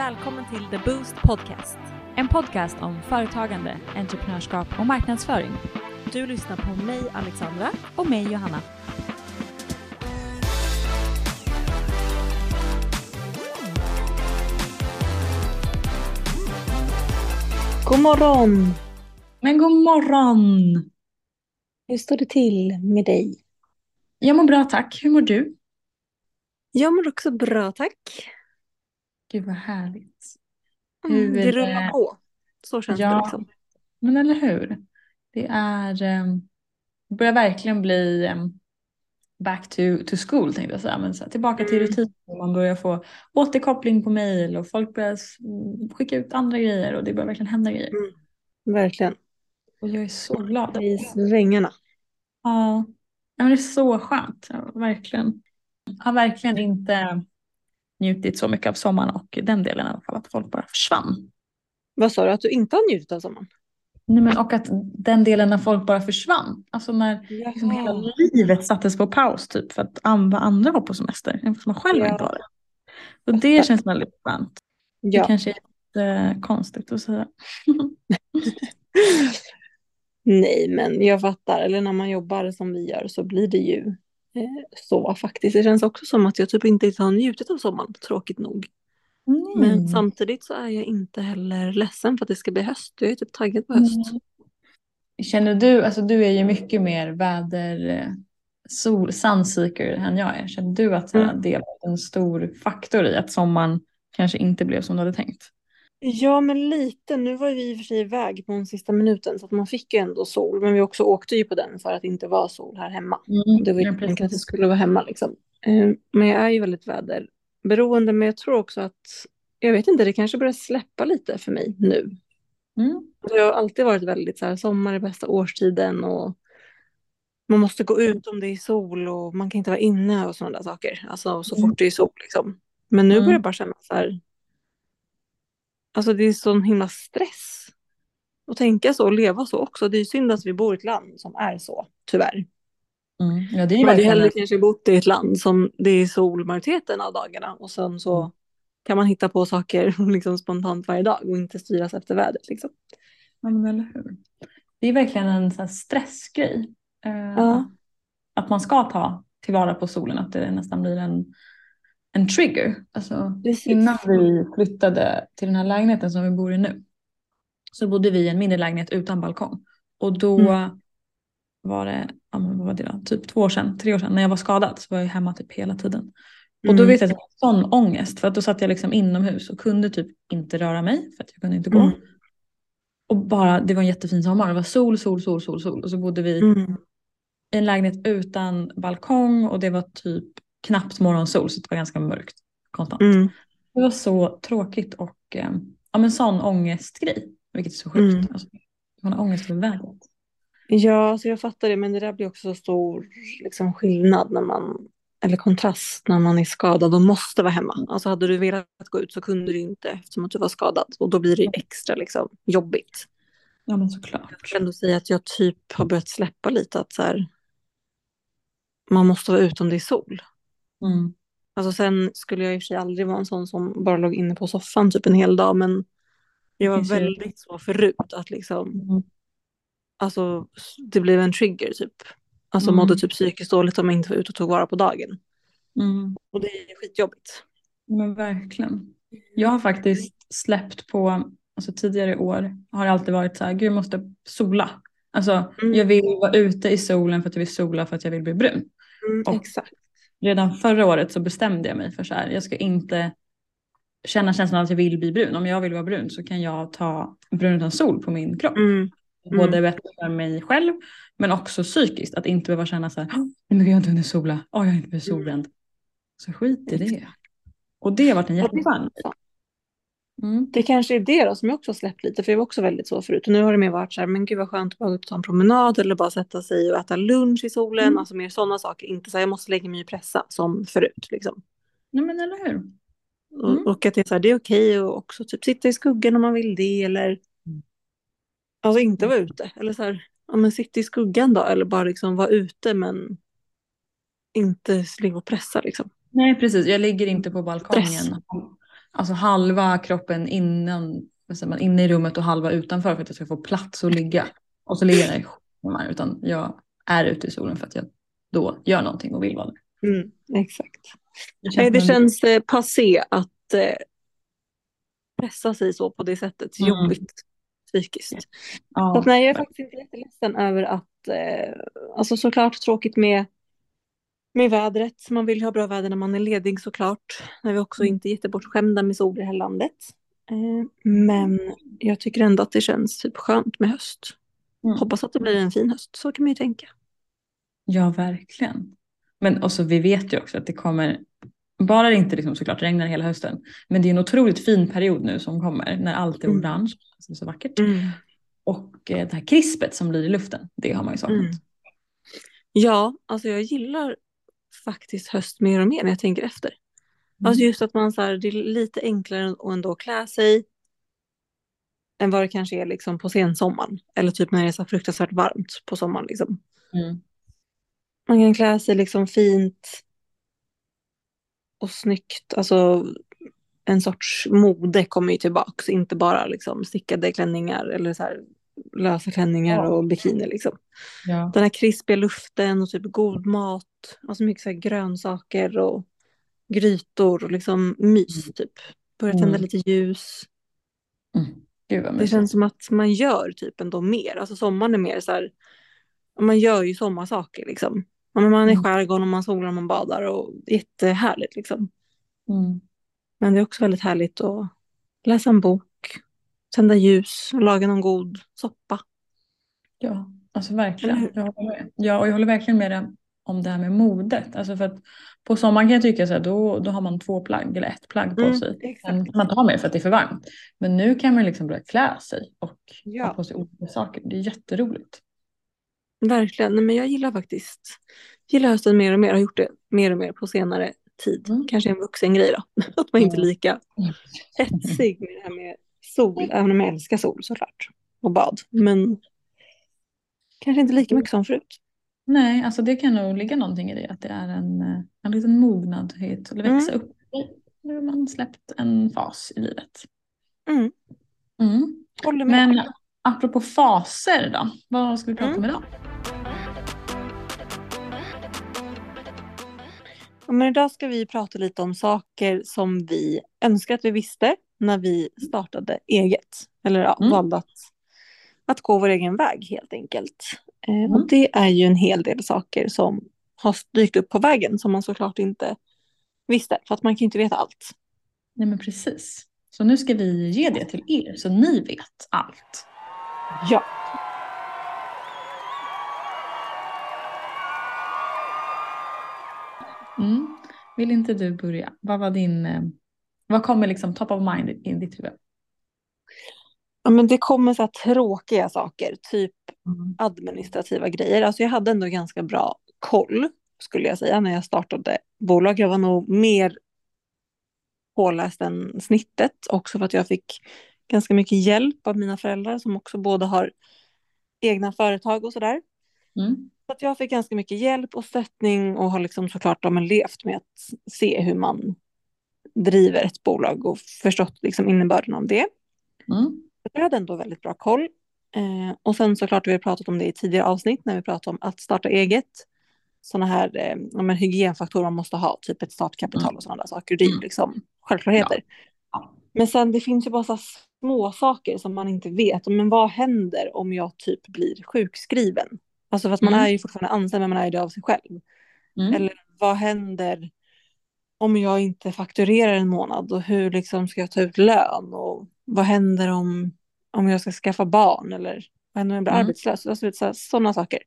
Välkommen till The Boost Podcast. En podcast om företagande, entreprenörskap och marknadsföring. Du lyssnar på mig Alexandra och mig Johanna. God morgon! Men god morgon! Hur står det till med dig? Jag mår bra tack. Hur mår du? Jag mår också bra, tack. Gud vad härligt. Mm, Hur, det rullar eh, på. Så känns ja. det liksom. Men eller hur? Det är, um, börjar verkligen bli em, back to, to school tänkte jag säga. Men så här, tillbaka till Mm. rutin. Man börjar få återkoppling på mail och folk börjar mm, skicka ut andra grejer och det börjar verkligen hända grejer. Mm. Verkligen. Och jag är så glad. I svängarna. Ja, Ja, men det är så skönt. Ja, verkligen. Jag har verkligen inte njutit så mycket av sommaren och den delen i alla fall. Att folk bara försvann. Vad sa du, att du inte har njutit av sommaren? Nej, men och att den delen när folk bara försvann. Alltså när liksom hela livet sattes på paus typ för att andra, andra var på semester. Även fast man själv Ja. inte var det. Och det känns väldigt skönt. Det Ja. kanske är lite konstigt att säga. Nej, men jag fattar. Eller när man jobbar som vi gör så blir det ju eh, så faktiskt. Det känns också som att jag typ inte har njutit av sommaren, tråkigt nog. Men Mm. samtidigt så är jag inte heller ledsen för att det ska bli höst. Jag är typ taggad på höst. Mm. Känner du, alltså du är ju mycket mer väder, eh, sol, sunseeker än jag är. Känner du att Mm. det var en stor faktor i att sommaren kanske inte blev som du hade tänkt? Ja, men lite. Nu var vi i och för sig iväg på den sista minuten så att man fick ju ändå sol. Men vi också åkte ju på den för att det inte var sol här hemma. Det var ju Ja, tanken att det skulle vara hemma liksom. Eh, Men jag är ju väldigt väderberoende. Men jag tror också att, jag vet inte, det kanske börjar släppa lite för mig nu. Mm. Jag har alltid varit väldigt så här, sommar är bästa årstiden och man måste gå ut om det är sol och man kan inte vara inne och sådana där saker. Alltså så Mm. fort det är sol liksom. Men nu Mm. börjar jag bara känna så här, alltså det är sån himla stress. att tänka så och leva så också. Det är synd att vi bor i ett land som är så, tyvärr. Mm. Ja, det är Man hade hellre kanske bott i ett land som det är sol majoriteten av dagarna och sen så Mm. kan man hitta på saker liksom spontant varje dag och inte styras efter vädret. Liksom. Ja, men eller hur? Det är verkligen en sån här stressgrej. Eh, Ja. Att man ska ta tillvara på solen, att det nästan blir en, en trigger. Alltså, Precis. innan vi flyttade till den här lägenheten som vi bor i nu så bodde vi i en mindre lägenhet utan balkong. Och då Mm. var det, ja, men vad var det då? typ två år sedan, tre år sedan, när jag var skadad så var jag hemma typ hela tiden. Och då Mm. vet jag att jag hade sån ångest för att då satt jag liksom inomhus och kunde typ inte röra mig för att jag kunde inte gå. Mm. Och bara, det var en jättefin sommar. Det var sol, sol, sol, sol, sol. Och så bodde vi Mm. i en lägenhet utan balkong och det var typ knappt morgonsol så det var ganska mörkt konstant. Mm. Det var så tråkigt och eh, ja men sån ångestgrej. Vilket är så sjukt. Mm. Alltså, man har ångest över vädret. Ja, alltså jag fattar det, men det där blir också så stor liksom, skillnad när man, eller kontrast när man är skadad och måste vara hemma. Alltså hade du velat gå ut så kunde du inte eftersom att du var skadad och då blir det extra liksom, jobbigt. Ja men såklart. Jag kan ändå säga att jag typ har börjat släppa lite att så här, man måste vara ute om det är sol. Mm. Alltså sen skulle jag i och för sig aldrig vara en sån som bara låg inne på soffan typ en hel dag, men jag var väldigt så förut att liksom, Mm. alltså det blev en trigger typ. Alltså Mm. mådde typ psykiskt dåligt om jag inte var ute och tog vara på dagen. Mm. Och det är skitjobbigt. Men verkligen. Jag har faktiskt släppt på, alltså tidigare år har det alltid varit så här, gud jag måste sola. Alltså Mm. jag vill vara ute i solen för att jag vill sola för att jag vill bli brun. Mm, Och- exakt. Redan förra året så bestämde jag mig för så här, jag ska inte känna känslan att jag vill bli brun. Om jag vill vara brun så kan jag ta brun utan sol på min kropp. Mm. Både bättre för mig själv men också psykiskt. Att inte behöva känna så här, "Åh, nej men jag har inte hunnit sola, Åh, jag har inte blivit solbränd. Så skit i det. Och det har varit en jätteskön mm. Det kanske är det då som jag också har släppt lite, för jag var också väldigt så förut. Och nu har det mer varit så här, men gud vad skönt att bara gå ut och ta en promenad eller bara sätta sig och äta lunch i solen. Mm. Alltså mer sådana saker. Inte så här, jag måste lägga mig i pressa som förut. Liksom. Nej men eller hur. Och, Mm. och att det är, så här, det är okej att också typ sitta i skuggan om man vill det. Eller Mm. alltså inte vara ute. Eller så här, ja, men sitta i skuggan då. Eller bara liksom vara ute men inte ligga och pressa liksom. Nej precis, jag ligger inte på balkongen Stress. Alltså halva kroppen innan, man, inne i rummet och halva utanför för att jag ska få plats att ligga. Och så ligger jag i timmar, utan jag är ute i solen för att jag då gör någonting och vill vara det. Mm, exakt. Det Nej, det känns eh, passé att eh, pressa sig så på det sättet. Mm. Jobbigt psykiskt. Så ja, att, nej, jag är faktiskt inte jätteledsen över att, eh, alltså såklart tråkigt med, med vädret. Man vill ju ha bra väder när man är ledig såklart. När vi också Mm. inte är jättebortskämda med sol i det här landet. Eh, men jag tycker ändå att det känns typ skönt med höst. Mm. Hoppas att det blir en fin höst, så kan man ju tänka. Ja, verkligen. Men också, vi vet ju också att det kommer, bara det inte liksom såklart regnar hela hösten, men det är en otroligt fin period nu som kommer när allt är Mm. orange, det är så vackert. Och eh, det här krispet som blir i luften, det har man ju saknat. Mm. Ja, alltså jag gillar faktiskt höst mer och mer när jag tänker efter. Mm. Alltså just att man så här, det är lite enklare att ändå klä sig än vad det kanske är liksom på sensommaren. Eller typ när det är så fruktansvärt varmt på sommaren. Liksom. Mm. Man kan klä sig liksom fint och snyggt. Alltså en sorts mode kommer ju tillbaks. Inte bara liksom stickade klänningar eller så här lösa klänningar Ja. och bikini liksom. Ja. Den här krispiga luften och typ god mat. Alltså mycket så grönsaker och grytor och liksom mys typ. Börja tända Mm. lite ljus. Mm. Det känns som att man gör typ ändå mer. Alltså sommaren är mer så här. Man gör ju sommarsaker liksom. Man är i Mm. skärgården och man solar och man badar och jättehärligt liksom. Mm. Men det är också väldigt härligt att läsa en bok, tända ljus och laga någon god soppa. Ja, alltså verkligen. Jag håller med. Ja, och jag håller verkligen med dig om det här med modet. Alltså för att på sommaren kan jag tycka så här, då, då har man två plagg eller ett plagg på Mm, sig. exakt. Man ha mer för att det är för varmt. Men nu kan man liksom börja klä sig och Ja. ha på sig olika saker. Det är jätteroligt. Verkligen, Nej, men jag gillar faktiskt gillar hösten mer och mer, har gjort det mer och mer på senare tid. Mm. Kanske en vuxen grej då, att man inte är lika hetsig med det här med sol, även om jag älskar sol såklart, och bad. Men kanske inte lika mycket som förut. Nej, alltså det kan nog ligga någonting i det. Att det är en, eh, en liten mognadhet. Eller växa upp. Nu har man släppt en fas i livet. Mm. Mm. Men apropå faser då. Vad ska vi prata Mm. om idag? Ja, men idag ska vi prata lite om saker som vi önskar att vi visste när vi startade eget. Eller ja, Mm. valde att, att gå vår egen väg helt enkelt. Eh, Mm. Och det är ju en hel del saker som har dykt upp på vägen som man såklart inte visste. För att man kan ju inte veta allt. Nej men precis. Så nu ska vi ge det till er så ni vet allt. Ja. Mm. Vill inte du börja? Vad var din, eh, vad kommer liksom top of mind i ditt huvud? ja men det kommer så här tråkiga saker. Typ Mm. administrativa grejer. Alltså jag hade ändå ganska bra koll skulle jag säga när jag startade bolag. Jag var nog mer påläst än snittet också för att jag fick ganska mycket hjälp av mina föräldrar som också båda har egna företag och sådär. Mm. Så att jag fick ganska mycket hjälp och stöttning och har liksom såklart levt med att se hur man driver ett bolag och förstått liksom innebörden av det. Mm. Jag hade ändå väldigt bra koll. Eh, och sen såklart vi har pratat om det i tidigare avsnitt när vi pratade om att starta eget. Sådana här eh, men hygienfaktorer man måste ha, typ ett startkapital och sådana saker. Det är ju Mm. liksom självklarheter. Ja. Men sen det finns ju bara så små saker som man inte vet. Men vad händer om jag typ blir sjukskriven? Alltså för att man Mm. är ju fortfarande anställd men man är ju det av sig själv. Mm. Eller vad händer om jag inte fakturerar en månad och hur liksom ska jag ta ut lön och vad händer om, om jag ska skaffa barn eller vad händer om jag blir Mm. arbetslös? Alltså, sådana saker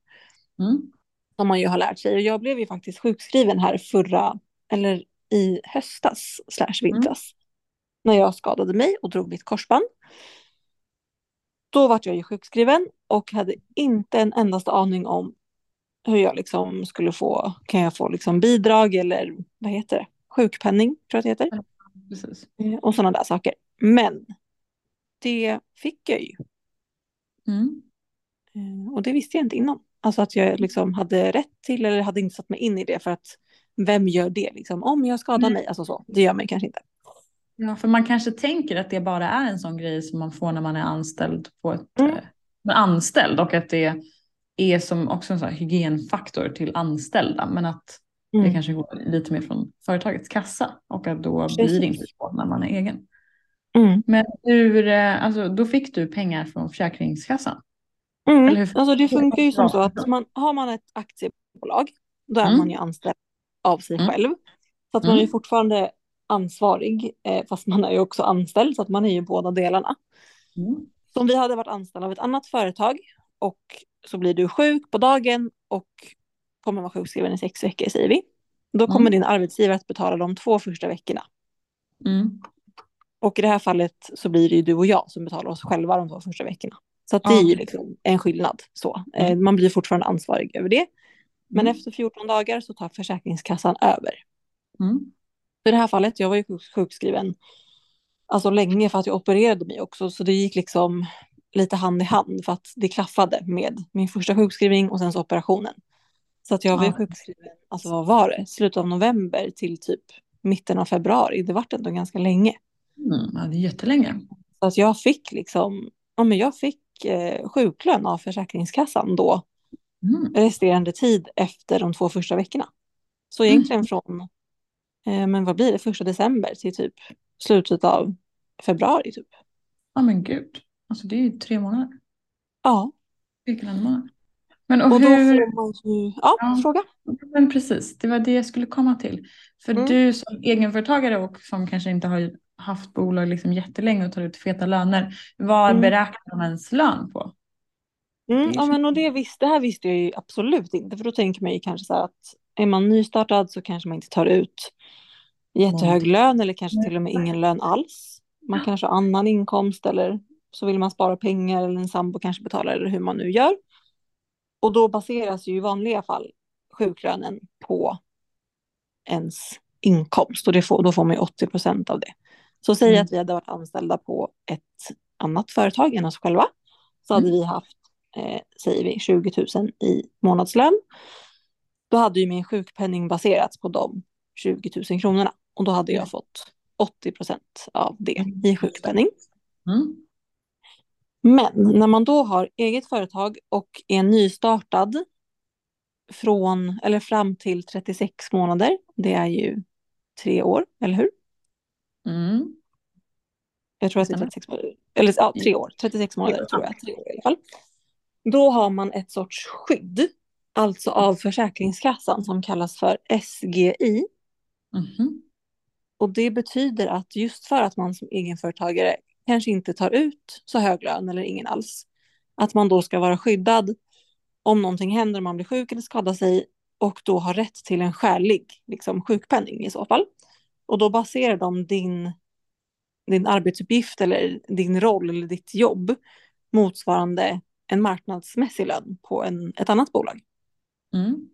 Mm. som man ju har lärt sig. Och jag blev ju faktiskt sjukskriven här förra, eller i höstas slash vintras. När jag skadade mig och drog mitt korsband. Då var jag ju sjukskriven och hade inte en endaste aning om hur jag liksom skulle få, kan jag få liksom bidrag eller vad heter det? Sjukpenning tror jag att det heter. Precis. Eh, Och sådana där saker. Men det fick jag ju. Mm. Eh, Och det visste jag inte innan. Alltså att jag liksom hade rätt till eller hade inte satt mig in i det för att vem gör det liksom? Om jag skadar Mm. mig, alltså så. Det gör mig kanske inte. Ja, för man kanske tänker att det bara är en sån grej som man får när man är anställd på ett Mm. eh, anställd och att det är som också en sån här hygienfaktor till anställda men att det Mm. kanske går lite mer från företagets kassa och att då Precis. blir det inte så när man är egen. Mm. Men hur, eh, alltså, då fick du pengar från Försäkringskassan? Mm. Eller hur- Alltså det funkar ju som så att man, har man ett aktiebolag då är Mm. man ju anställd av sig Mm. själv. Så att man är Mm. fortfarande ansvarig eh, fast man är ju också anställd så att man är ju båda delarna. Så om vi hade varit anställda av ett annat företag och så blir du sjuk på dagen och kommer vara sjukskriven i sex veckor säger vi. Då kommer Mm. din arbetsgivare att betala de två första veckorna. Mm. Och i det här fallet så blir det ju du och jag som betalar oss själva de två första veckorna. Så det är ju liksom en skillnad. Så. Eh, Mm. Man blir fortfarande ansvarig över det. Men Mm. efter 14 dagar så tar Försäkringskassan över. Mm. I det här fallet, jag var ju sjuk- sjukskriven alltså länge för att jag opererade mig också. Så det gick liksom lite hand i hand för att det klaffade med min första sjukskrivning och sen så operationen. Så att jag var Ja. sjukskriven, alltså vad var det, slutet av november till typ mitten av februari. Det vart ändå ganska länge. Mm. Ja, det är jättelänge. Så att jag fick liksom, ja men jag fick eh, sjuklön av Försäkringskassan då Mm. resterande tid efter de två första veckorna. Så egentligen från, eh, men vad blir det, första december till typ slutet av februari typ. Ja men gud, alltså det är ju tre månader. Ja, Vilken en månad. Men och, och då hur, får man ju, ja, Ja. fråga. men precis, det var det jag skulle komma till. För Mm. du som egenföretagare och som kanske inte har haft bolag liksom jättelänge och tar ut feta löner, vad Mm. beräknar man ens lön på? Mm, ja, men och det, visste, det här visste jag ju absolut inte, för då tänker man ju kanske så här att är man nystartad så kanske man inte tar ut jättehög lön eller kanske till och med ingen lön alls. Man kanske har annan inkomst eller så vill man spara pengar eller en sambo kanske betalar eller hur man nu gör. Och då baseras ju i vanliga fall sjuklönen på ens inkomst och det får, då får man ju 80 procent av det. Så säg Mm. att vi hade varit anställda på ett annat företag än oss själva så hade Mm. vi haft, eh, säger vi, 20 000 i månadslön. Då hade ju min sjukpenning baserats på de 20 000 kronorna och då hade jag Mm. fått 80 procent av det i sjukpenning. Mm. Men när man då har eget företag och är nystartad från eller fram till 36 månader, det är ju tre år, eller hur? Mm. Jag tror att det är Stämmer. 36 månader, eller ja, tre år, 36 månader tror jag, tre år i alla fall. Då har man ett sorts skydd, alltså av Försäkringskassan som kallas för SGI. Mhm. Och det betyder att just för att man som egenföretagare kanske inte tar ut så hög lön eller ingen alls, att man då ska vara skyddad om någonting händer, om man blir sjuk eller skadar sig och då har rätt till en skälig liksom, sjukpenning i så fall. Och då baserar de din, din arbetsuppgift eller din roll eller ditt jobb motsvarande en marknadsmässig lön på en, ett annat bolag. Mm.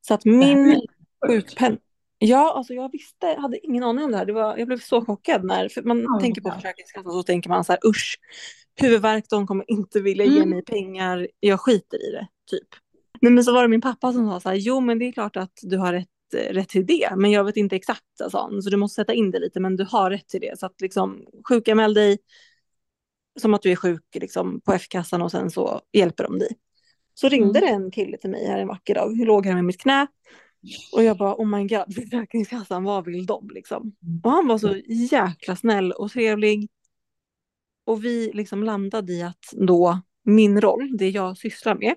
Så att min sjukpenning Ja, alltså jag visste, hade ingen aning om det här. Det var, jag blev så chockad när, för man Ja, tänker på. Försäkringskassan så tänker man så här usch, huvudvärk, de kommer inte vilja ge Mm. mig pengar, jag skiter i det, typ. Nej men så var det min pappa som sa så här, jo men det är klart att du har rätt, rätt till det, men jag vet inte exakt, han, så du måste sätta in det lite, men du har rätt till det. Så att liksom sjukanmäl dig som att du är sjuk liksom, på F-kassan och sen så hjälper de dig. Så ringde Mm. det en kille till mig här en vacker dag, jag låg här med mitt knä och jag bara, oh my god, Försäkringskassan, vad vill de liksom? Mm. Och han var så jäkla snäll och trevlig. Och vi liksom landade i att då min roll, det jag sysslar med,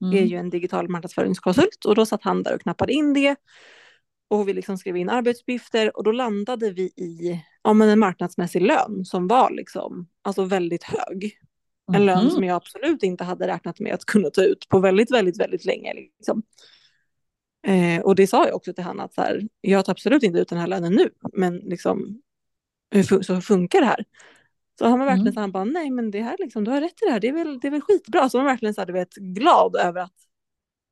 är Mm. ju en digital marknadsföringskonsult. Och då satt han där och knappade in det. Och vi liksom skrev in arbetsuppgifter och då landade vi i ja, men en marknadsmässig lön som var liksom, alltså väldigt hög. En lön Mhm. som jag absolut inte hade räknat med att kunna ta ut på väldigt, väldigt, väldigt länge. Liksom. Eh, och det sa jag också till honom att så här, jag tar absolut inte ut den här lönen nu, men liksom, hur fun- så funkar det här? Så han var verkligen Mm. så han bara, nej men det här liksom, du har rätt i det här, det är väl, det är väl skitbra. Så han var verkligen så här, du vet, glad över att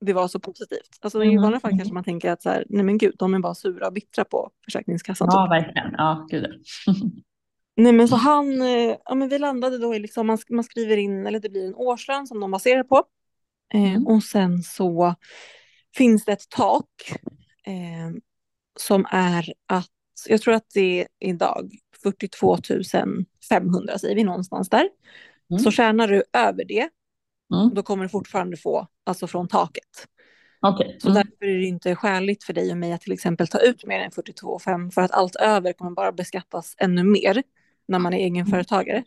det var så positivt. Alltså i Mm, vanliga fall kanske man tänker att så här, nej men gud, de är bara sura och bittra på Försäkringskassan. Ja, typ. verkligen. Ja, gud. Nej men så han, eh, ja men vi landade då i liksom, man, man skriver in, eller det blir en årslön som de baserar på. Eh, Mm. och sen så finns det ett tak eh, som är att jag tror att det är idag 42 500 säger vi någonstans där. Mm. Så tjänar du över det, Mm. då kommer du fortfarande få, alltså från taket. Så Mm. därför är det inte skäligt för dig och mig att till exempel ta ut mer än 42 500 för att allt över kommer bara beskattas ännu mer när man är egenföretagare.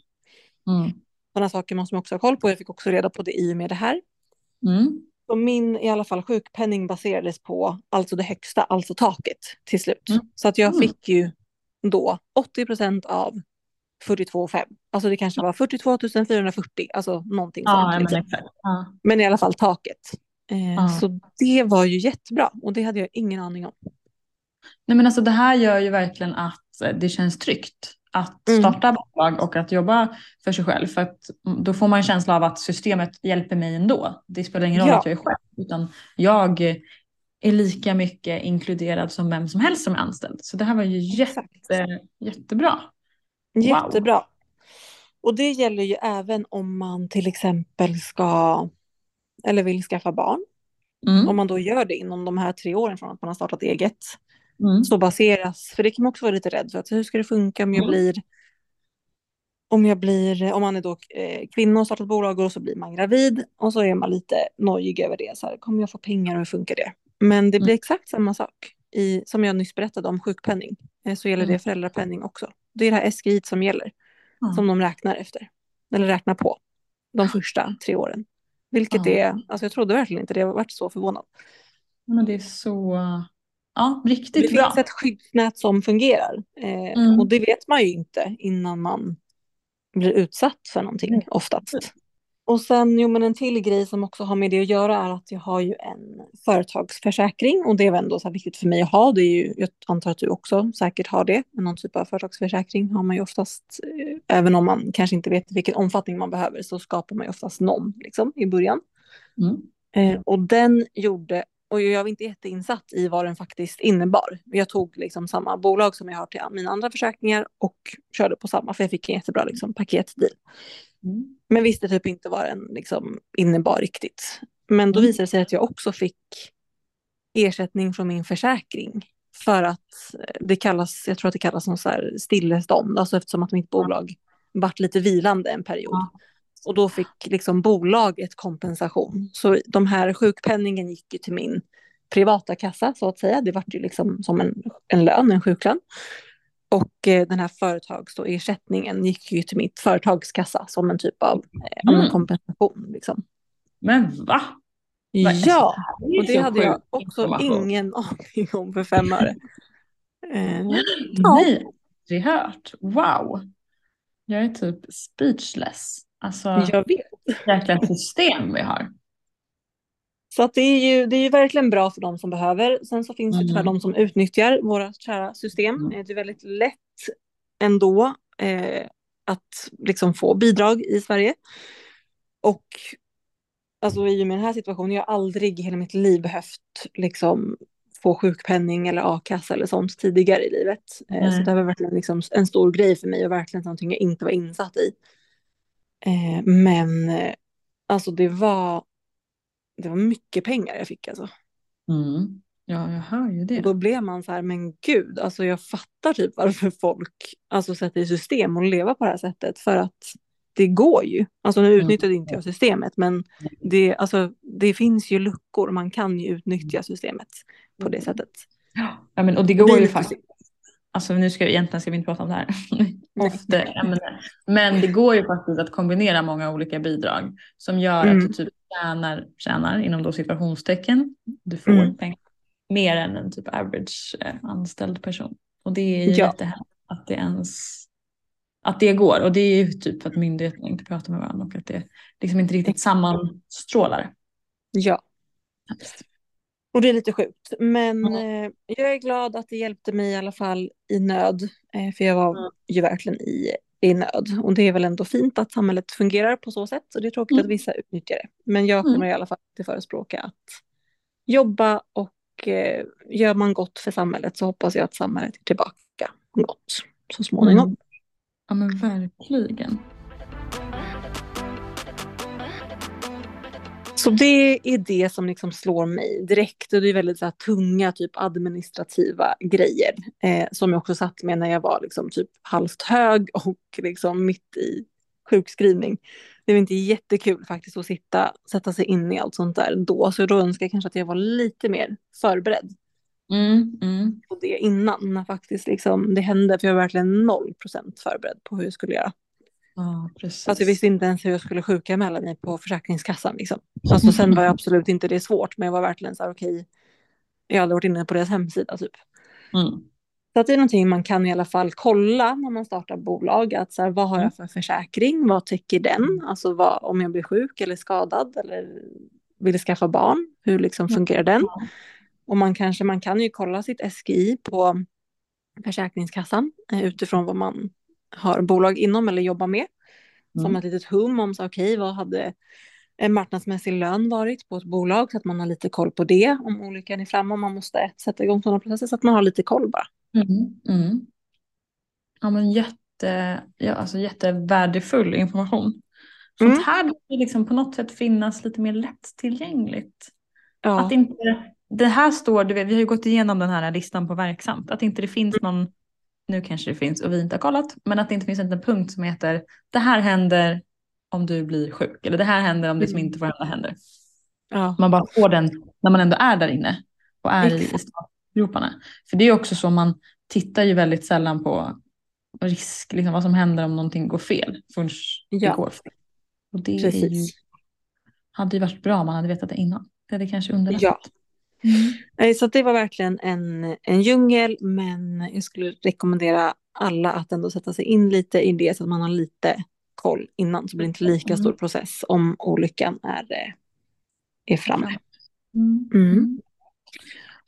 Mm. Sådana saker måste man också ha koll på. Jag fick också reda på det i och med det här. Mm. Så min i alla fall sjukpenning baserades på alltså det högsta, alltså taket till slut. Mm. Så att jag Mm. fick ju då 80 procent av 42 500. Alltså det kanske var 42 440, alltså någonting Ja, sånt. men Liksom. exakt. Ja. Men i alla fall taket. Eh, Ja. Så det var ju jättebra och det hade jag ingen aning om. Nej men alltså det här gör ju verkligen att eh, det känns tryggt att Mm. starta bolag och att jobba för sig själv. För att mm, då får man en känsla av att systemet hjälper mig ändå. Det spelar ingen roll Ja. att jag är själv. Utan jag är lika mycket inkluderad som vem som helst som är anställd. Så det här var ju jätte, Exakt. jättebra. Jättebra. Och det gäller ju även om man till exempel ska eller vill skaffa barn. Mm. Om man då gör det inom de här tre åren från att man har startat eget. Mm. Så baseras, för det kan man också vara lite rädd för. Att hur ska det funka om jag Mm. blir om jag blir, om man är då eh, kvinna och startar ett bolag och så blir man gravid och så är man lite nojig över det. Så här, kommer jag få pengar och hur funkar det? Men det blir Mm. exakt samma sak i, som jag nyss berättade om sjukpenning. Eh, så gäller Mm. det föräldrapenning också. Det är det här SGI som gäller, Ja. som de räknar efter. Eller räknar på de första tre åren. Vilket Ja. är, alltså jag trodde verkligen inte det, jag varit så förvånad. Men det är så, ja Det riktigt bra. finns ett skyddsnät som fungerar. Eh, Mm. Och det vet man ju inte innan man blir utsatt för någonting oftast. Och sen, jo men en till grej som också har med det att göra är att jag har ju en företagsförsäkring och det är väl ändå så här viktigt för mig att ha. Det är ju, jag antar att du också säkert har det. Någon typ av företagsförsäkring har man ju oftast, eh, även om man kanske inte vet vilken omfattning man behöver så skapar man ju oftast någon liksom, i början. Mm. Eh, och den gjorde, och jag var inte jätteinsatt i vad den faktiskt innebar. Jag tog liksom samma bolag som jag har till mina andra försäkringar och körde på samma för jag fick en jättebra liksom, paketdeal. Mm. Men visste typ inte vad den liksom, innebar riktigt. Men då Mm. visade det sig att jag också fick ersättning från min försäkring. För att eh, det kallas, jag tror att det kallas som så här stillestånd, alltså eftersom att mitt bolag vart lite vilande en period. Ja. Och då fick liksom bolaget kompensation. Så de här sjukpenningen gick ju till min privata kassa så att säga. Det vart ju liksom som en, en lön, en sjuklön. Och eh, den här företagsersättningen gick ju till mitt företagskassa som en typ av eh, ja, Mm. kompensation. Liksom. Men va? Vad- Ja, Det och det hade jag också ingen aning om för fem öre. Eh, Nej, aldrig hört. Wow. Jag är typ speechless. Alltså, jag vet. jäkla system vi har. Så att det, är ju, det är ju verkligen bra för de som behöver. Sen så finns det Mm. tyvärr de som utnyttjar våra kära system. Mm. Det är väldigt lätt ändå eh, att liksom få bidrag i Sverige. Och alltså i och med den här situationen, jag har aldrig i hela mitt liv behövt liksom få sjukpenning eller a-kassa eller sånt tidigare i livet. Nej. så det här var verkligen liksom en stor grej för mig och verkligen någonting jag inte var insatt i. Eh, men eh, alltså det var, det var mycket pengar jag fick alltså. Mm. Ja, jag hör ju Och det. då blev man så här, men gud, alltså jag fattar typ varför folk alltså sätter i system och leva på det här sättet. För att det går ju. Alltså nu Mm. utnyttjade inte jag systemet, men det, alltså, det finns ju luckor. Man kan ju utnyttja systemet på det sättet. Ja, men, och det går ju faktiskt. Alltså nu ska egentligen ska vi inte prata om det här. Ofta ämne. Men det går ju faktiskt att kombinera många olika bidrag som gör Mm. att du typ tjänar, tjänar inom då situationstecken. Du får Mm. pengar mer än en typ average eh, anställd person. Och det är ju Ja. jättehärligt att det ens att det går. Och det är ju typ för att myndigheterna inte pratar med varandra och att det liksom inte riktigt sammanstrålar. Ja, och det är lite sjukt. Men Mm. eh, jag är glad att det hjälpte mig i alla fall i nöd. Eh, för jag var Mm. ju verkligen i, i nöd. Och det är väl ändå fint att samhället fungerar på så sätt. Och det är tråkigt Mm. att vissa utnyttjar det. Men jag Mm. kommer i alla fall att förespråka att jobba och eh, gör man gott för samhället så hoppas jag att samhället är tillbaka gott så småningom. Mm. Ja men verkligen. Så det är det som liksom slår mig direkt och det är väldigt så här, tunga typ administrativa grejer eh, som jag också satt med när jag var liksom typ halvt hög och liksom mitt i sjukskrivning. Det var inte jättekul faktiskt att sitta, sätta sig in i allt sånt där då, så då önskar jag kanske att jag var lite mer förberedd Mm, mm. på det innan när faktiskt liksom det hände, för jag var verkligen noll procent förberedd på hur jag skulle göra. Ja, precis. Alltså jag visste inte ens hur jag skulle sjukanmäla mig på Försäkringskassan. Liksom. Alltså sen var jag absolut inte det svårt, men jag var verkligen så här okej. jag hade varit inne på deras hemsida typ. Mm. Så att det är någonting man kan i alla fall kolla när man startar bolag. Att så här, vad har jag för försäkring? Vad täcker den? Alltså vad, om jag blir sjuk eller skadad eller vill skaffa barn. Hur liksom fungerar den? Och man kanske man kan ju kolla sitt SGI på Försäkringskassan eh, utifrån vad man har bolag inom eller jobbar med. Som Mm. ett litet hum om så okej, vad hade en marknadsmässig lön varit på ett bolag så att man har lite koll på det om olyckan är framme och man måste sätta igång sådana processer så att man har lite koll bara. Mm. Mm. Ja, men jätte, ja, alltså jättevärdefull information. Sånt Mm. här borde liksom på något sätt finnas lite mer lättillgängligt. Ja, Att inte, det här står, du vet, vi har ju gått igenom den här listan på verksamt, att inte det finns någon, nu kanske det finns och vi inte har kollat, men att det inte finns en punkt som heter det här händer om du blir sjuk eller det här händer om det som Mm. inte får hända händer. ja, Man bara får den när man ändå är där inne och är i, i Exakt. startgroparna. För det är också så man tittar ju väldigt sällan på risk, liksom vad som händer om någonting går fel förrän Ja. det går fel. Och det ju, hade ju varit bra om man hade vetat det innan. Det hade kanske underlättat. Ja. Mm. Nej, Så det var verkligen en, en djungel, men jag skulle rekommendera alla att ändå sätta sig in lite i det så att man har lite koll innan så blir det inte lika Mm. stor process om olyckan är, eh, är framme. Mm. Mm.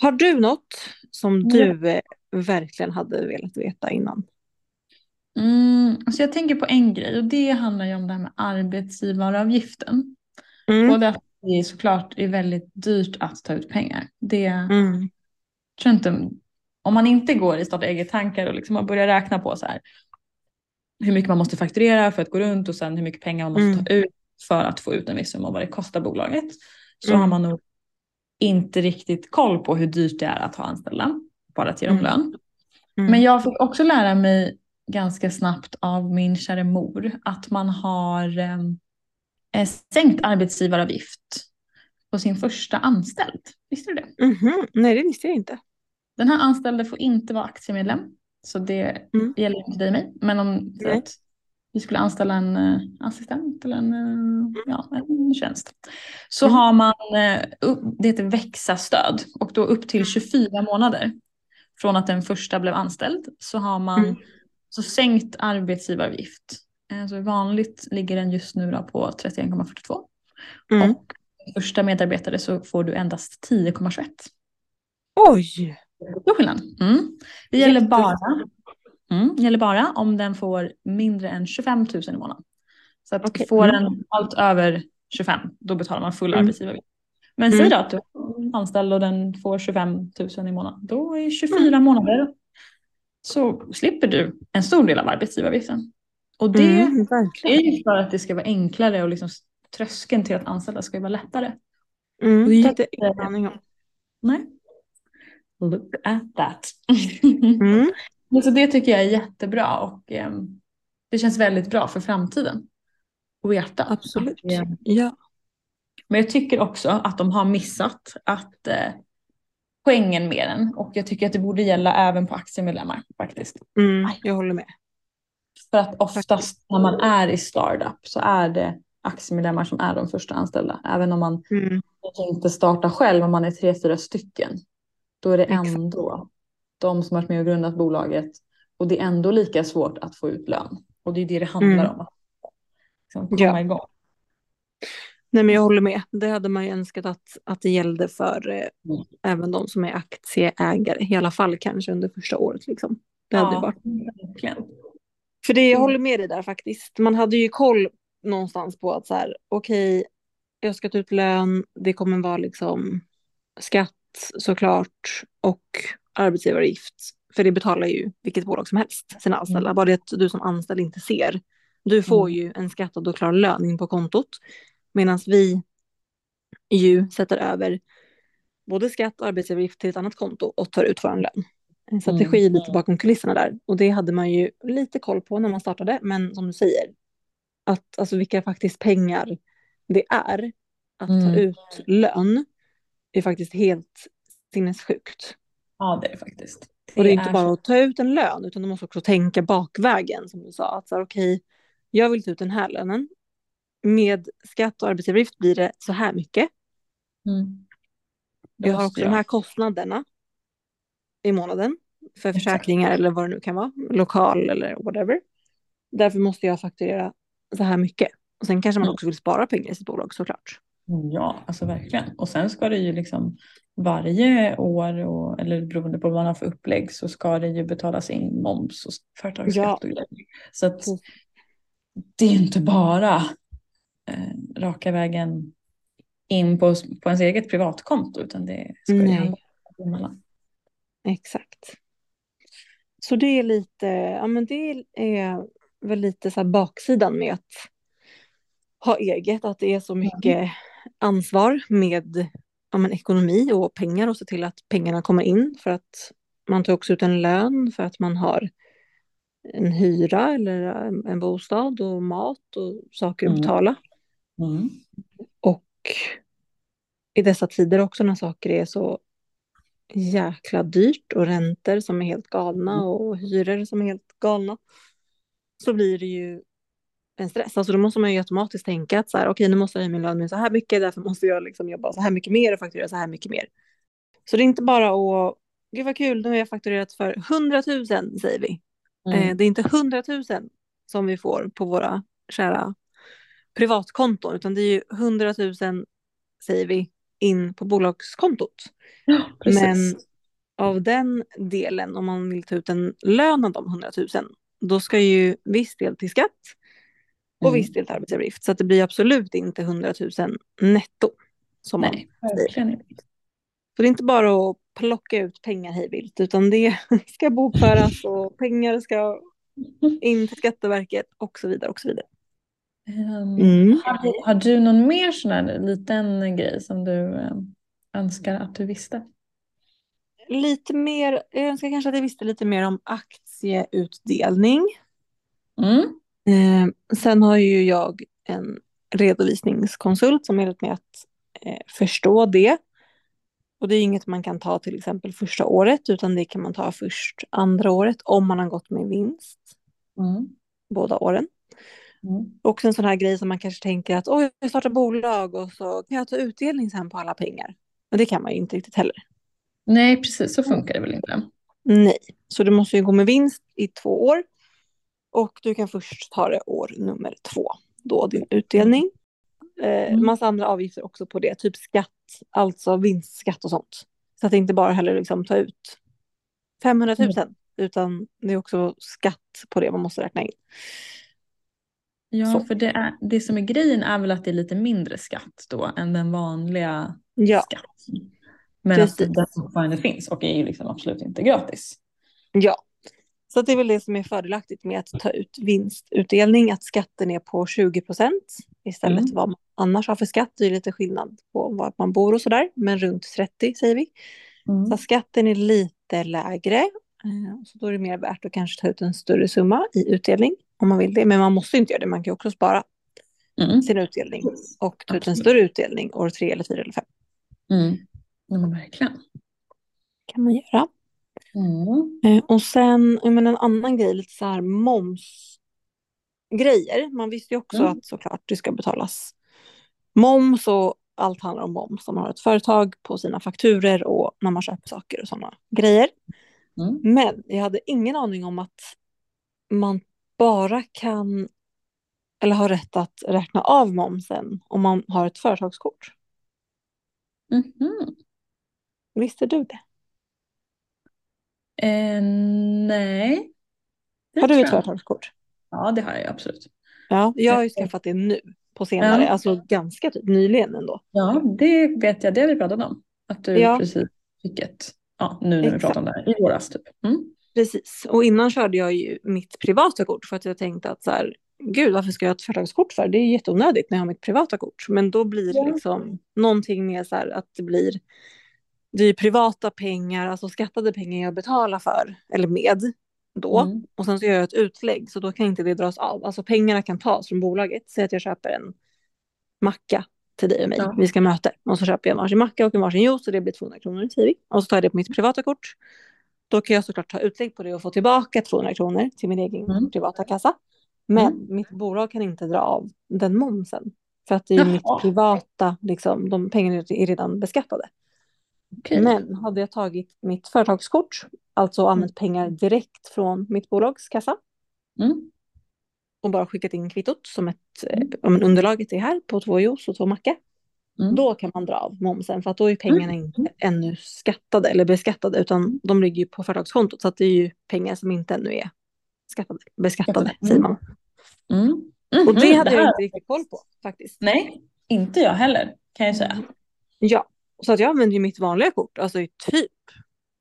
Har du något som Ja. du eh, verkligen hade velat veta innan? Mm. Så jag tänker på en grej och det handlar ju om det här med arbetsgivaravgiften. Mm. Både att det är såklart är väldigt dyrt att ta ut pengar. Det Mm. tror inte, om man inte går i starta eget-tankar och liksom börjar räkna på så här hur mycket man måste fakturera för att gå runt och sen hur mycket pengar man måste Mm. ta ut för att få ut en viss summa och vad det kostar bolaget. Så Mm. har man nog inte riktigt koll på hur dyrt det är att ha anställda, bara att ge dem Mm. lön. Mm. Men jag fick också lära mig ganska snabbt av min kära mor att man har eh, sänkt arbetsgivaravgift på sin första anställd. Visste du det? Mhm. Nej, det visste jag inte. Den här anställde får inte vara aktiemedlem. Så det Mm. gäller inte dig och mig. Men om vi skulle anställa en eh, assistent eller en, eh, ja, en tjänst. Så Mm. har man, eh, det heter växa-stöd. Och då upp till 24 månader från att den första blev anställd så har man Mm. så sänkt arbetsgivaravgift. Eh, Så vanligt ligger den just nu på 31,42. Mm. Och första medarbetare så får du endast 10,21. Oj! Stor skillnad. Mm. Det gäller bara, mm, det gäller bara om den får mindre än 25 000 i månaden. Så att Okej. får Mm. den allt över 25 då betalar man full Mm. arbetsgivaravgift. Men Mm. säg då att du är anställd och den får 25 000 i månaden. Då är 24 månader så slipper du en stor del av arbetsgivaravgiften. Och det Mm, är ju för att det ska vara enklare och liksom tröskeln till att anställa ska ju vara lättare. Mm, Och det hade jag ingen aning om. Nej. Look at that. Mm. Men Så det tycker jag är jättebra och ehm, det känns väldigt bra för framtiden. Att veta. Absolut. Att, ehm, Ja. men jag tycker också att de har missat att eh, poängen med den och jag tycker att det borde gälla även på aktiemedlemmar faktiskt. Mm, jag håller med. För att oftast när man är i startup så är det aktiemedlemmar som är de första anställda. Även om man Mm. inte startar själv, om man är tre, fyra stycken. Då är det Exakt. ändå de som har varit med och grundat bolaget. Och det är ändå lika svårt att få ut lön. Och det är det det handlar Mm. om. Liksom komma Ja. igång. Nej, men jag håller med. Det hade man ju önskat att, att det gällde för eh, Mm. även de som är aktieägare. I alla fall kanske under första året. Liksom. Det hade ju varit. verkligen. För det, jag Mm. håller med dig där faktiskt. Man hade ju koll någonstans på att så här, okej, jag ska ta ut lön, det kommer vara liksom skatt såklart och arbetsgivaravgift. För det betalar ju vilket bolag som helst sina anställda. Mm. Bara det att du som anställd inte ser. Du får Mm. ju en skattad och klar lön in på kontot. Medan vi ju sätter över både skatt och arbetsgivaravgift till ett annat konto och tar ut vår lön. En strategi Mm. lite bakom kulisserna där. Och det hade man ju lite koll på när man startade. Men som du säger, att alltså vilka faktiskt pengar det är att ta Mm. ut lön är faktiskt helt sinnessjukt. Ja, det är det faktiskt. Och det är inte bara att ta ut en lön, utan du måste också tänka bakvägen som du sa. Att så här, okej, jag vill ta ut den här lönen. Med skatt och arbetsgivaravgift blir det så här mycket. Mm. Det Jag har också de här kostnaderna i månaden för Exakt. försäkringar eller vad det nu kan vara, lokal eller whatever. Därför måste jag fakturera så här mycket. Och sen kanske man Mm. också vill spara pengar i sitt bolag såklart. Ja, alltså verkligen. Och sen ska det ju liksom varje år, och, eller beroende på vad man har för upplägg, så ska det ju betalas in moms och företagsskatt Ja. och grejer. Så att det är inte bara eh, raka vägen in på, på ens eget privatkonto, utan det ska ju hända emellan. Exakt. Så det är lite, ja men det är väl lite så baksidan med att ha eget, att det är så mycket ansvar med ja men ekonomi och pengar och se till att pengarna kommer in för att man tar också ut en lön för att man har en hyra eller en- bostad och mat och saker att Mm. betala. Mm. Och i dessa tider också när saker är så jäkla dyrt och räntor som är helt galna Mm. och hyror som är helt galna så blir det ju en stress. Alltså då måste man ju automatiskt tänka att så här, okej nu måste jag höja min lön med så här mycket, därför måste jag liksom jobba så här mycket mer och fakturera så här mycket mer. Så det är inte bara att, gud vad kul, nu har jag fakturerat för 100 000 säger vi. Eh, Mm. det är inte 100 000 som vi får på våra kära privatkonton, utan det är ju 100 000 säger vi in på bolagskontot. Ja. Men av den delen, om man vill ta ut en lön av de 100 000, då ska ju viss del till skatt och Mm. viss del till arbetsgivaravgift. Så att det blir absolut inte 100 000 netto. Som Nej, verkligen inte. Så det är inte bara att plocka ut pengar hejvilt, utan det ska bokföras och pengar ska in till Skatteverket och så vidare. och så vidare. Ehm, Mm. har, du, har du någon mer sån här liten grej som du eh, önskar att du visste? Lite mer, jag önskar kanske att jag visste lite mer om aktieutdelning. Mm. Eh, sen har ju jag en redovisningskonsult som hjälpt mig att eh, förstå det. Och det är inget man kan ta till exempel första året utan det kan man ta först andra året om man har gått med vinst Mm. båda åren. Mm. Också en sån här grej som man kanske tänker att oj, jag startar bolag och så kan jag ta utdelning sen på alla pengar. Men det kan man ju inte riktigt heller. Nej, precis så funkar det väl inte. Nej, så du måste ju gå med vinst i två år. Och du kan först ta det år nummer två, då din utdelning. Eh, Mm. massa andra avgifter också på det, typ skatt, alltså vinstskatt och sånt. Så att det inte bara heller liksom ta ut 500 000, utan det är också skatt på det man måste räkna in. Ja, Så. för det, är, det som är grejen är väl att det är lite mindre skatt då än den vanliga Ja, skatten. Men Precis. att den fortfarande finns och är ju liksom absolut inte gratis. ja. Så det är väl det som är fördelaktigt med att ta ut vinstutdelning, att skatten är på 20 procent istället Mm. vad man annars har för skatt. Det är lite skillnad på var man bor och sådär, men runt 30 säger vi. Mm. Så skatten är lite lägre. eh, Så då är det mer värt att kanske ta ut en större summa i utdelning om man vill det. Men man måste inte göra det. Man kan också spara Mm. sin utdelning och ta ut en större utdelning år tre eller fyra eller fem. Mm. Ja, men verkligen. kan man göra. Mm. Eh, Och sen menar, en annan grej, lite så här momsgrejer. Man visste ju också Mm. att såklart det ska betalas moms och allt handlar om moms. Om man har ett företag på sina fakturer och när man köper saker och sådana grejer. Mm. Men jag hade ingen aning om att man bara kan eller har rätt att räkna av momsen om man har ett företagskort. Mhm. Visste du det? Eh, nej. Det Har du ett företagskort? Ja, det har jag absolut. Ja, jag har ju skaffat det nu på senare, Ja. alltså ganska typ nyligen ändå. Ja, det vet jag. Det har vi pratat om. Att du Ja. precis fick ett, ja, nu när vi Exakt. pratar om det här, i våras typ. Mm. Precis, och innan körde jag ju mitt privata kort för att jag tänkte att så här, gud varför ska jag ha ett företagskort för? Det är jätteonödigt när jag har mitt privata kort. Men då blir det liksom någonting med så här att det blir, det är privata pengar, alltså skattade pengar jag betalar för, eller med då. Mm. Och sen så gör jag ett utlägg så då kan inte det dras av. Alltså pengarna kan tas från bolaget. Säg att jag köper en macka till dig och mig. Ja. Vi ska möta. Och så köper jag en varsin macka och en varsin juice och det blir 200 kronor vi. Och så tar jag det på mitt privata kort. Då kan jag såklart ta utlägg på det och få tillbaka 200 kronor till min egen Mm. privata kassa. Men Mm. mitt bolag kan inte dra av den momsen. För att det är Jaha. mitt privata, liksom, de pengarna är redan beskattade. Okej. Men hade jag tagit mitt företagskort, alltså använt pengar direkt från mitt bolags kassa Mm. och bara skickat in kvittot som ett, Mm. men underlaget är här på två juice och två macka. Mm. Då kan man dra av momsen för att då är pengarna inte ännu skattade eller beskattade utan de ligger ju på företagskontot så att det är ju pengar som inte ännu är skattade, beskattade Skattade. säger man. Mm. Och det hade jag här- inte riktigt koll på faktiskt. Nej, inte jag heller kan jag säga. Ja, så att jag använder ju mitt vanliga kort alltså i typ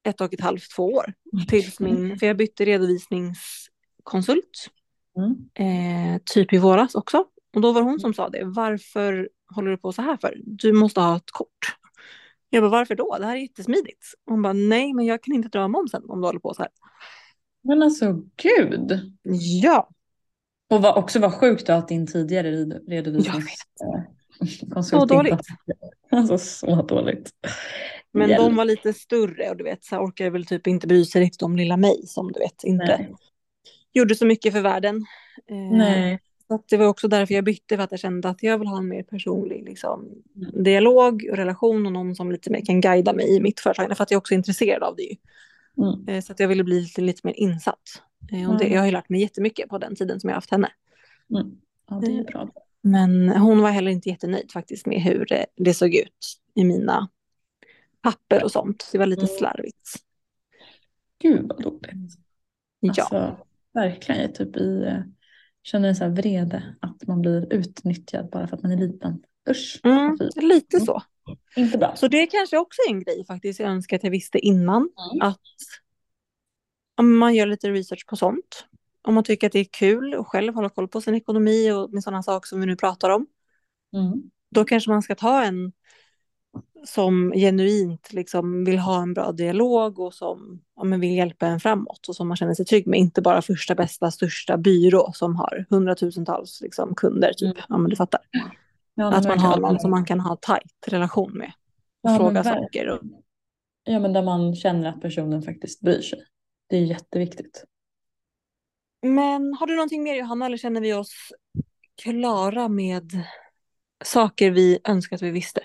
ett och ett halvt, två år. Tills min, för jag bytte redovisningskonsult Mm. eh, typ i våras också. Och då var det hon som sa det. Varför håller du på så här för? Du måste ha ett kort. Jag bara, varför då? Det här är jättesmidigt. Hon bara, nej, men jag kan inte dra momsen om du håller på så här. Men alltså gud. Ja, Och var, också var sjukt då att din tidigare red- redovisnings... Så dåligt. Alltså så dåligt. men Hjälp. de var lite större och du vet, så här orkar väl typ inte bry sig riktigt om lilla mig som du vet inte Nej. gjorde så mycket för världen. Eh, Nej. Så att det var också därför jag bytte för att jag kände att jag vill ha en mer personlig liksom, Mm. dialog och relation och någon som lite mer kan guida mig i mitt företag. För att jag är också intresserad av det. Mm. Eh, Så att jag ville bli lite, lite mer insatt. Eh, Och det, Mm. jag har ju lärt mig jättemycket på den tiden som jag har haft henne. Mm. Ja, det är bra. Men hon var heller inte jättenöjd faktiskt med hur eh, det såg ut i mina papper och sånt. Det var lite Mm. slarvigt. Gud vad dåligt. Ja, Alltså, verkligen. Jag är typ i, eh, känner en sån här vrede att man blir utnyttjad bara för att man är liten. Usch. mm, lite så. Inte bra. Så det kanske också är en grej faktiskt. Jag önskar att jag visste innan. Mm. Att man gör lite research på sånt. Om man tycker att det är kul och själv hålla koll på sin ekonomi och med sådana saker som vi nu pratar om. Mm. Då kanske man ska ta en som genuint liksom vill ha en bra dialog och som ja, men vill hjälpa en framåt och som man känner sig trygg med. Inte bara första bästa största byrå som har hundratusentals liksom, kunder. Typ. Mm. Ja, men du fattar. Ja, Att man har någon som man kan ha tajt relation med. Och Ja, fråga saker. Och, Ja, men där man känner att personen faktiskt bryr sig. Det är jätteviktigt. Men har du någonting mer Johanna eller känner vi oss klara med saker vi önskar att vi visste?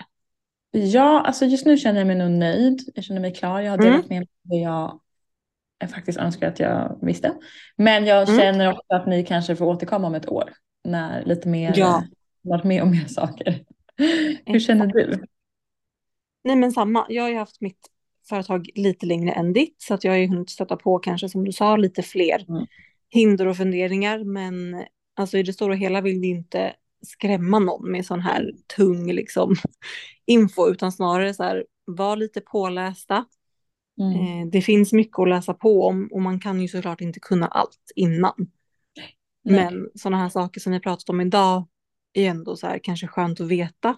Ja, alltså just nu känner jag mig nog nöjd. Jag känner mig klar. Jag har Mm. delat med mig jag jag faktiskt önskar att jag visste. Men jag Mm. känner också att ni kanske får återkomma om ett år. När lite mer, Ja. varit med om mer saker. Hur känner du? Nej men samma, jag har ju haft mitt företag lite längre än ditt så att jag har ju hunnit stöta på kanske som du sa lite fler Mm. hinder och funderingar men alltså i det stora hela vill vi inte skrämma någon med sån här tung liksom info utan snarare så här var lite pålästa. Mm. Eh, det finns mycket att läsa på om och man kan ju såklart inte kunna allt innan. Nej. Men sådana här saker som vi pratat om idag är ändå så här kanske skönt att veta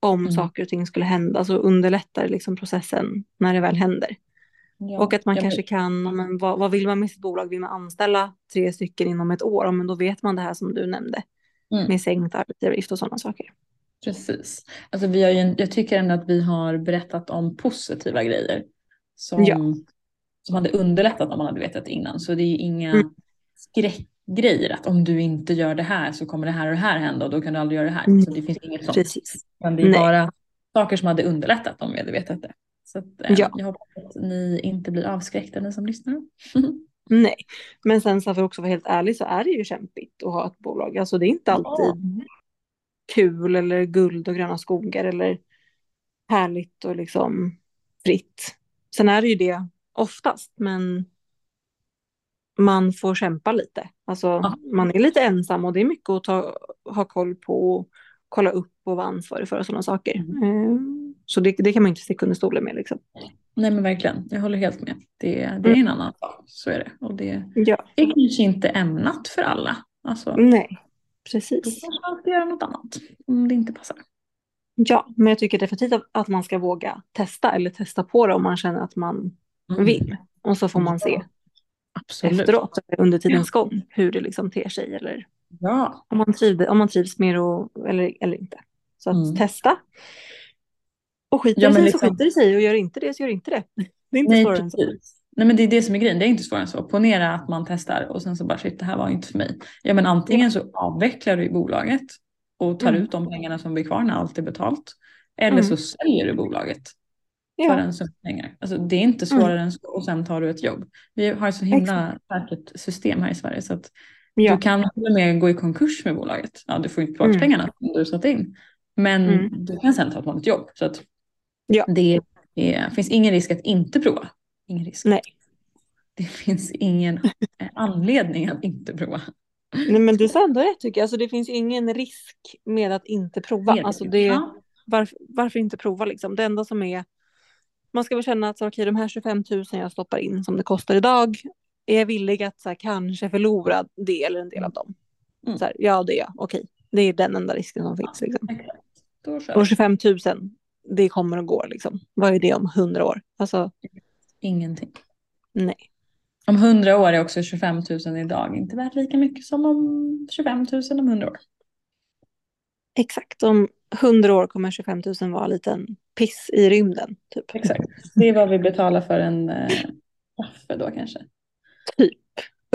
om Mm. saker och ting skulle hända så underlättar liksom processen när det väl händer. Ja. Och att man kanske kan, ja, men vad, vad vill man med sitt bolag? Vill man anställa tre stycken inom ett år? Men då vet man det här som du nämnde Mm. med sänkt arbetsgivaravgift och sådana saker. Precis. Alltså vi har ju, jag tycker ändå att vi har berättat om positiva grejer. Som, Ja. som hade underlättat om man hade vetat innan. Så det är inga Mm. skräckgrejer att om du inte gör det här så kommer det här och det här hända och då kan du aldrig göra det här. Mm. Så det finns inget sånt. Precis. Men det är Nej. bara saker som hade underlättat om vi hade vetat det. Så att, eh, Ja. jag hoppas att ni inte blir avskräckta ni som lyssnar. Nej, men sen så för att också vara helt ärlig så är det ju kämpigt att ha ett bolag. Alltså det är inte alltid kul eller guld och gröna skogar eller härligt och liksom fritt. Sen är det ju det oftast, men man får kämpa lite. Alltså Ja. man är lite ensam och det är mycket att ta, ha koll på och kolla upp och vara ansvarig för och sådana saker. Mm. Så det, det kan man inte sticka under stolen med liksom. Nej men verkligen, jag håller helt med. Det, det är en annan sak, så är det. Och det Ja. är kanske inte ämnat för alla. Alltså, Nej, då precis. kanske man ska göra något annat om det inte passar. Ja, men jag tycker definitivt att- man ska våga testa eller testa på det om man känner att man vill. Och så får man se Mm. Absolut. efteråt, under tidens gång, hur det liksom ter sig eller Ja, om man, trivde, om man trivs med det och, eller, eller inte. Så att Mm. testa. Och skiter Ja, det sig så liksom- skiter det sig och gör inte det så gör inte det. Det är inte nej svårare än så. Nej men det är det som är grejen, det är inte svårare än så. Ponera att man testar och sen så bara shit det här var inte för mig. Ja men antingen så avvecklar du bolaget och tar Mm. ut de pengarna som blir kvar när allt är betalt. Eller Mm. så säljer du bolaget för Ja, en summa pengar. Alltså det är inte svårare än så och sen tar du ett jobb. Vi har ett så himla säkert system här i Sverige så att ja. du kan till och med gå i konkurs med bolaget. Ja du får inte tillbaka Mm. pengarna som du satt in. Men Mm. du kan sen ta ett vanligt jobb. Så att Ja. det är, finns ingen risk att inte prova. Ingen risk. Nej. Det finns ingen anledning att inte prova. Nej, men du sa ändå rätt tycker jag. Alltså, det finns ingen risk med att inte prova. Alltså, det. det, Ja. varför, varför inte prova liksom? Det enda som är, man ska väl känna att så, okej, de här 25 000 jag stoppar in som det kostar idag, är jag villig att så här, kanske förlora det eller en del av dem? Mm. Så här, ja, det är jag. Okej, det är den enda risken som finns. Liksom. Kör Och vi. 25 000, det kommer och går liksom. Vad är det om 100 år? Alltså, Ingenting. nej. Om 100 år är också 25 000 idag inte värt lika mycket som om 25 000 om 100 år. Exakt, om 100 år kommer 25 000 vara en liten piss i rymden. Typ. Exakt. Det är vad vi betalar för en eh, kaffe då kanske. Typ.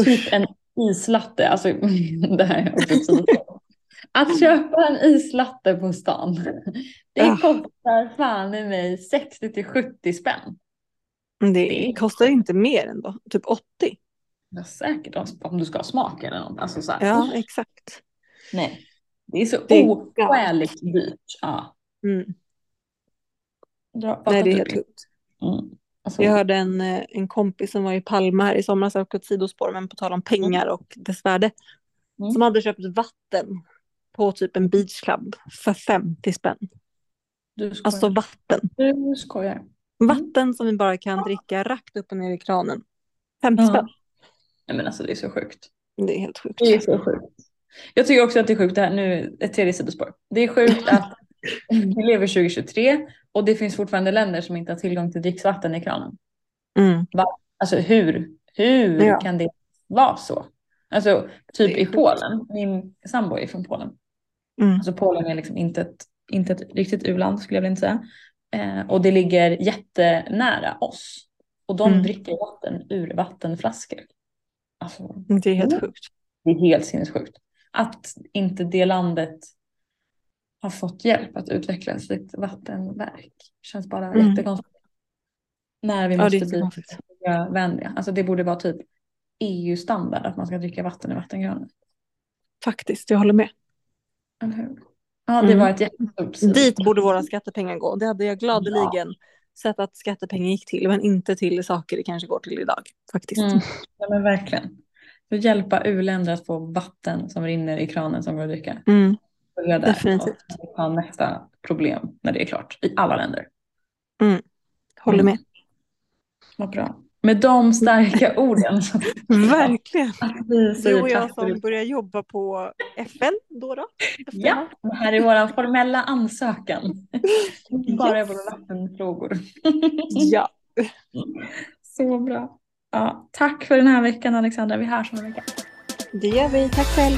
Typ en islatte. Alltså det här är också. Att köpa en islatte på stan. Det Ja. kostar fan i mig 60 till 70 spänn. Det, kostar inte mer ändå, typ 80. Ja, säkert om- du ska ha smak eller något. Alltså så här, Ja, exakt. nej. Det är så Det oskäligt dyrt. Ja. Mm. Dra, Nej, det är helt sjukt. Mm. Alltså, Jag hörde en, eh, en kompis som var i Palma här i somras, och ett sidospår, men på tal om pengar och dess värde, Mm. som hade köpt vatten på typ en beachclub för 50 spänn. Alltså vatten. du skojar. Vatten som vi bara kan dricka rakt upp och ner i kranen. 50 Ja. spänn. Nej men alltså det är så sjukt. Det är helt sjukt. Det är så sjukt. Jag tycker också att det är sjukt det här, nu ett tredje sidospår. Det är sjukt att vi lever 2023 och det finns fortfarande länder som inte har tillgång till dricksvatten i kranen. Mm. Alltså hur, hur Ja. kan det vara så? Alltså typ i. Polen, min sambo är från Polen. Mm. Alltså Polen är liksom inte ett, inte ett riktigt u-land skulle jag inte säga. Eh, och det ligger jättenära oss. Och de Mm. dricker vatten ur vattenflaskor. Alltså Det är helt Mm. sjukt. det är helt sinnessjukt. Att inte det landet har fått hjälp att utveckla sitt vattenverk. Känns bara Mm. jättekonstigt. När vi Ja, måste bli jättekonstigt. miljövänliga. Alltså det borde vara typ EU-standard att man ska dricka vatten i vattengranen. Faktiskt, jag håller med. Eller hur? Ja, det Mm. var ett jättestort sidospår. Dit borde våra skattepengar gå. Det hade jag gladeligen sett att skattepengar gick till, men inte till saker det kanske går till idag. Faktiskt. Mm. Ja, men verkligen. För att hjälpa u-länder att få vatten som rinner i kranen som går att dricka. Mm. Börja där Definitivt. och ta nästa problem när det är klart. I alla länder. Håller Mm. med. Vad bra. Med de starka orden Verkligen. att vi Du och jag som börjar jobba på FN då då? Ja, här. det här är vår formella ansökan. Bara Yes. våra vattenfrågor. Ja. Så bra. Ja, tack för den här veckan Alexandra. Vi hörs om en vecka. Det gör vi. Tack själv.